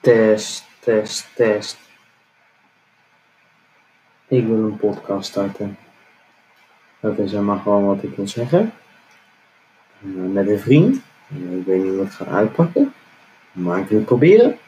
Test, test, test. Ik wil een podcast starten. Dat is helemaal gewoon wat ik wil zeggen. Eh, met een vriend. Ik weet niet hoe het gaat uitpakken. Maar ik wil het proberen.